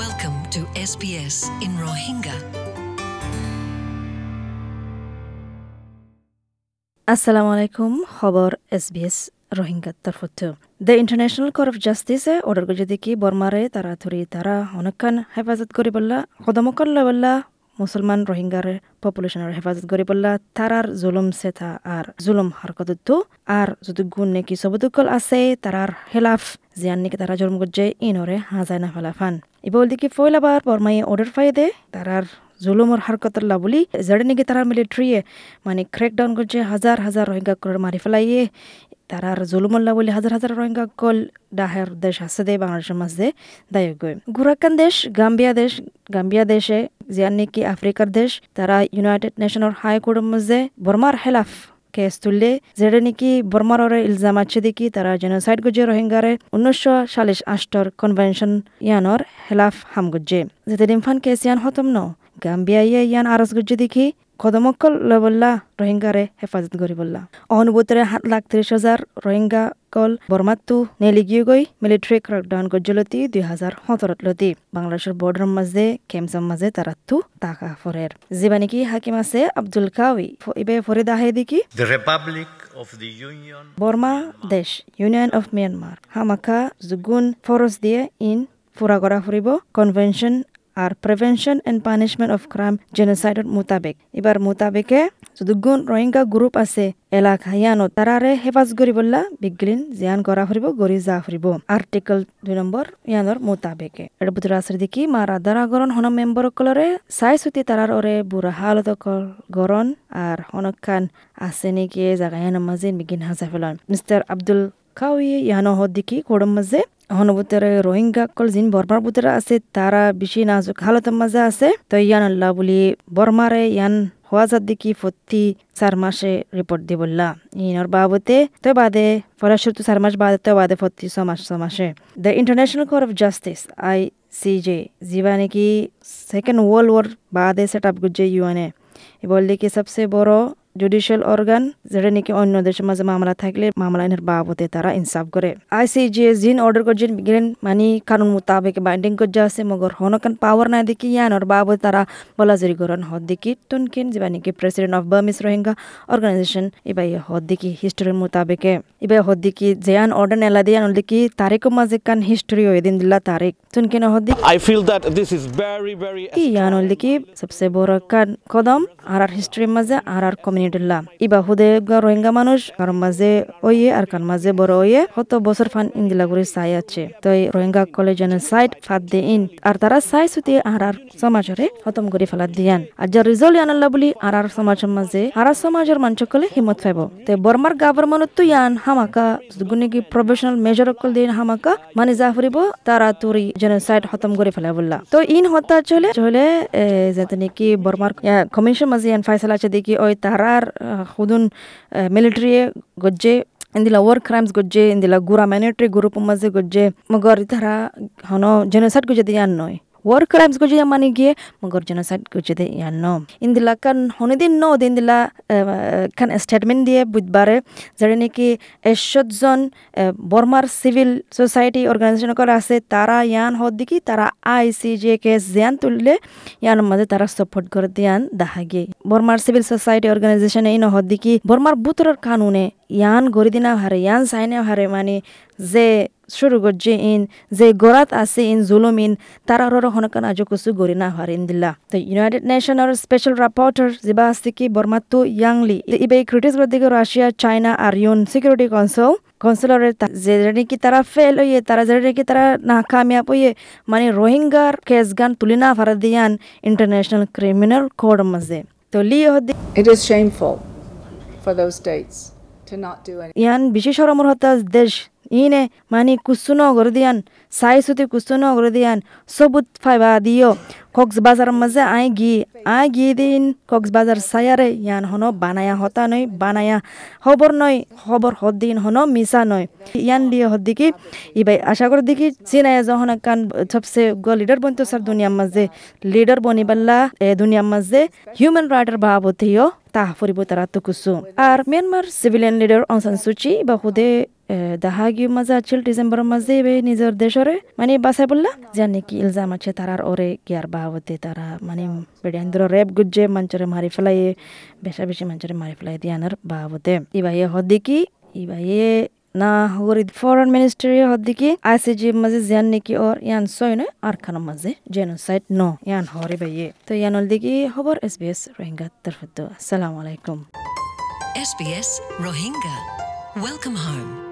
Welcome to SBS in Rohingya. আসসালামু আলাইকুম খবর এসবিএস রোহিঙ্গার তরফত দ্য ইন্টারন্যাশনাল কোর্ট অফ জাস্টিসে অর্ডার করে দেখি বর্মারে তারা ধরি তারা অনেকক্ষণ হেফাজত করি বললা কদমকল বললা মুসলমান রোহিঙ্গার পপুলেশনের হেফাজত করি বললা, তারার জুলুম সেথা আর জুলুম হারকত আর যদি গুণ নাকি সবদুকল আছে, তারার হেলাফ জিয়ান নাকি তারা জন্ম করছে, ইনরে হাজায় না ফেলাফান এবার দেখি ফয়লাবার বর্মাই অর্ডার ফাই দে, তারার জুলুমর হারকতল্লা বলি যেটা নাকি তারা মিলিটারিয়ে মানে ক্র্যাকডাউন করছে, হাজার হাজার রোহিঙ্গা করে মারি ফেলাইয়ে তারার জুলুমল্লা বলি হাজার হাজার রোহিঙ্গা কল ডাহের দেশ আছে দে, বাংলাদেশের মাঝে দায়ক গই গুরাকান দেশ, গাম্বিয়া দেশ, গাম্বিয়া দেশে জিয়ান নাকি আফ্রিকার দেশ, তারা ইউনাইটেড নেশনের হাই কোর্টের মাঝে বর্মার হেলাফ কেস তুললে যেটা নাকি বর্মার ইলজাম আছে দেখি তারা জেনোসাইড গুজে রোহিঙ্গারে উনিশশো সালিশ আষ্টর কনভেনশন ইয়ানর হেলাফ হাম গুজে যেতে ডিমফান কেস ইয়ান হতম ন গাম্বিয়া ইয়া ইয়ান আরস গুজে দেখি কদমকল লবল্লা রোহিঙ্গারে হেফাজত করি বললা। অনুভূতরে সাত লাখ ত্রিশ হাজার রোহিঙ্গা কল বর্মাত্তু নেলি গিয়ে গই মিলিটারি ক্রাকডাউন গজ্জলতি দুই হাজার সতেরত লতি। বাংলাদেশের বর্ডার মাঝে কেমসার মাঝে তারাত্তু টাকা ফরের। যিবা নাকি হাকিম আছে? আব্দুল কাউই ইবে ফরিদ আহে দেখি। বর্মা দেশ ইউনিয়ন অফ মিয়ানমার হামাকা জুগুন ফরস দিয়ে ইন ফুরা করা ফুরিব। Convention R prevention and punishment of crime জেনোসাইডর মোতাবেক এবার মোতাবেকে যদুগুণ রোহিঙ্গা গ্রুপ আছে এলাকা ইয়ানো তারারে হেফাজ করি বললা বিগলিন জিয়ান করা ফুরিব গরি যা ফুরিব আর্টিকেল দুই নম্বর ইয়ানোর মোতাবেকে এটা বুতরা আছে দেখি মা রাধারা গরণ হন মেম্বর কলরে চাই সুতি তারার ওরে বুড়া হালত গরণ আর হনকান আছে নাকি জায়গা ইয়ানোর মাঝে বিগিন হাজা ফেলন মিস্টার আব্দুল খাওয়ি ইয়ানো হদ কোড়ম মাঝে হনবুতরে রোহিঙ্গা কল জিন বর্মার বুতরে আছে, তারা বেশি নাজুক হালতের মাঝে আছে। তো ইয়ান আল্লাহ বলি, বর্মারে ইয়ান হওয়া হওয়াজার দিকি ফত্তি চার মাসে রিপোর্ট দি বললা ইনর বাবতে তো বাদে ফলাশুরু চার মাস বাদে, তো বাদে ফত্তি ছ মাস, ছ মাসে। The international court of justice I C J যিবা নাকি সেকেন্ড ওয়ার্ল্ড ওয়ার বাদে সেট আপ করছে ইউএনএ বল কি সবচেয়ে বড় জুডিশিয়াল অর্গান যেটা নাকি অন্য দেশের মাঝে মামলা থাকলে মামলা এনের বাবতে তারা ইনসাফ করে। আই সি জি জিন অর্ডার করছেন বিগিরেন মানে কানুন মোতাবেক বাইন্ডিং করছে আছে মগর হনকান পাওয়ার না দেখি ইয়ানোর বাবদ তারা বলাজরি গরন হদ দেখি তুনকিন যেবা নাকি president of Burmese Rohingya organisation এবার হদ দেখি হিস্টোরির মোতাবেকে। এবার হদ দেখি জেয়ান অর্ডার নেলা দিয়ে দেখি তারিখের মাঝে কান হিস্টোরি হয়ে দিন দিলা তারিখ তুনকিন হদ দেখি I feel that this is very, very কি ইয়ান হল দেখি সবসে বড় কান কদম আর আর হিস্ট্রির মাঝে আর আর কমিউনিটির লাম ইবা হুদে রোহিঙ্গা মানুষ কার মাঝে ওয়ে আর কার মাঝে বড় ওয়ে কত বছর ফান ইন্দিলা করে চাই আছে। তো এই রোহিঙ্গা কলেজের সাইড ফাদ দে ইন। আর তারা চাই সুতি আর আর সমাজরে খতম করে ফেলা দিয়ান। আর যার রিজল্ট আনাল্লা বলি আর আর সমাজের মাঝে, আর আর সমাজের মানুষ কলে হিমত পাইব। তে বর্মার গভর্নমেন্ট তো ইয়ান হামাকা গুনি কি প্রফেশনাল মেজর কল দিন হামাকা মানে যা ফুরিব তারা তুরি জেনোসাইড খতম করে ফেলা বললা। তো ইন হতা চলে চলে যাতে নাকি বর্মার কমিশন মাঝে ইয়ান ফাইসলা আছে দেখি ওই are uh, khudun uh, military gojje indila war crimes gojje indila gura military guru pumaze gojje magor ithara hono genocide gojje diyan noi war crimes ko jiya mani gie magor genocide ko jede yanno indila kan honidin no dindila kan statement দিয়ে বুধবারে যারা নাকি এশজন বর্মার civil society organisation করা আছে তারা ইয়ান হদ দিকি তারা আই সি জে কে জিয়ান তুললে ইয়ান মাঝে তারা সাপোর্ট করে দিয়ান দেখা গে বর্মার সিভিল সোসাইটি অর্গানাইজেশন এই নহদ দিকি বর্মার বুতরের কানুনে ইয়ান গরি দিনা হারে ইয়ান সাইনে হারে মানে যে শুরু করছে ইন যে গোরাত আছে ইন জুলুম ইন তারা আরও হনকান আজ কুসু গরি না হারিন দিলা তো ইউনাইটেড নেশনের স্পেশাল রাপোর্টার জিবা আছে কি বর্মাত্তু ইয়াংলি ইবে ক্রিটিস করে দিকে রাশিয়া চায়না আর ইউন সিকিউরিটি কাউন্সিল কনসুলারের যে নাকি তারা ফেল হইয়ে তারা যে নাকি তারা না কামিয়াব হইয়ে মানে রোহিঙ্গার কেস গান তুলি না ফারা দিয়ান ইন্টারন্যাশনাল ক্রিমিনাল কোর্ট মাঝে তো লি হদি those states to not do anything. ইয়ান বিশেষ সরমর হতা দেশ ইনে মানে কুসুনো করে sai সাই সুতি কুসুনো করে দিয়ান সবুত দিও মাঝে আই গি আই গি দিন কক্স বাজার সায়ারে ইয়ান হনো বানায়া হতা নয় বানায়া খবর নয় খবর হদ দিন হনো মিসা নয় ইয়ান দিয়ে হদ দিকি ইবাই আশা করে দেখি চিনাই যখন কান সবসে গ লিডার বনতো স্যার দুনিয়ার মাঝে লিডার বনিবাল্লা এ দুনিয়ার মাঝে হিউম্যান রাইটের বাবতিও তাহা ফুরিব তারা তো কুসু আর Myanmar civilian leader Aung San Suu Kyi বা হুদে দাহাগি মাঝে আছিল ডিসেম্বরের মাঝে বে নিজের দেশরে মানে বাসায় বললা যে নাকি ইলজাম আছে তারার ওরে গিয়ার বাবতে তারা মানে বেড়াইন্দ্র রেপ গুজ্জে মঞ্চরে মারি ফেলাই বেশা বেশি মঞ্চরে মারি ফেলাই দিয়ানোর বাবতে ইবাইয়ে হদ্দিকি ইবাইয়ে না হগরি ফরেন মিনিস্ট্রি হদ্দিকি আইসিজি মাঝে জিয়ান নাকি ওর ইয়ান সয়নে আর খানোর মাঝে জেনোসাইড ন ইয়ান হরে বাইয়ে তো ইয়ান দিকে খবর এসবিএস রোহিঙ্গা তরফত আসসালামু আলাইকুম SBS Rohingya. Welcome.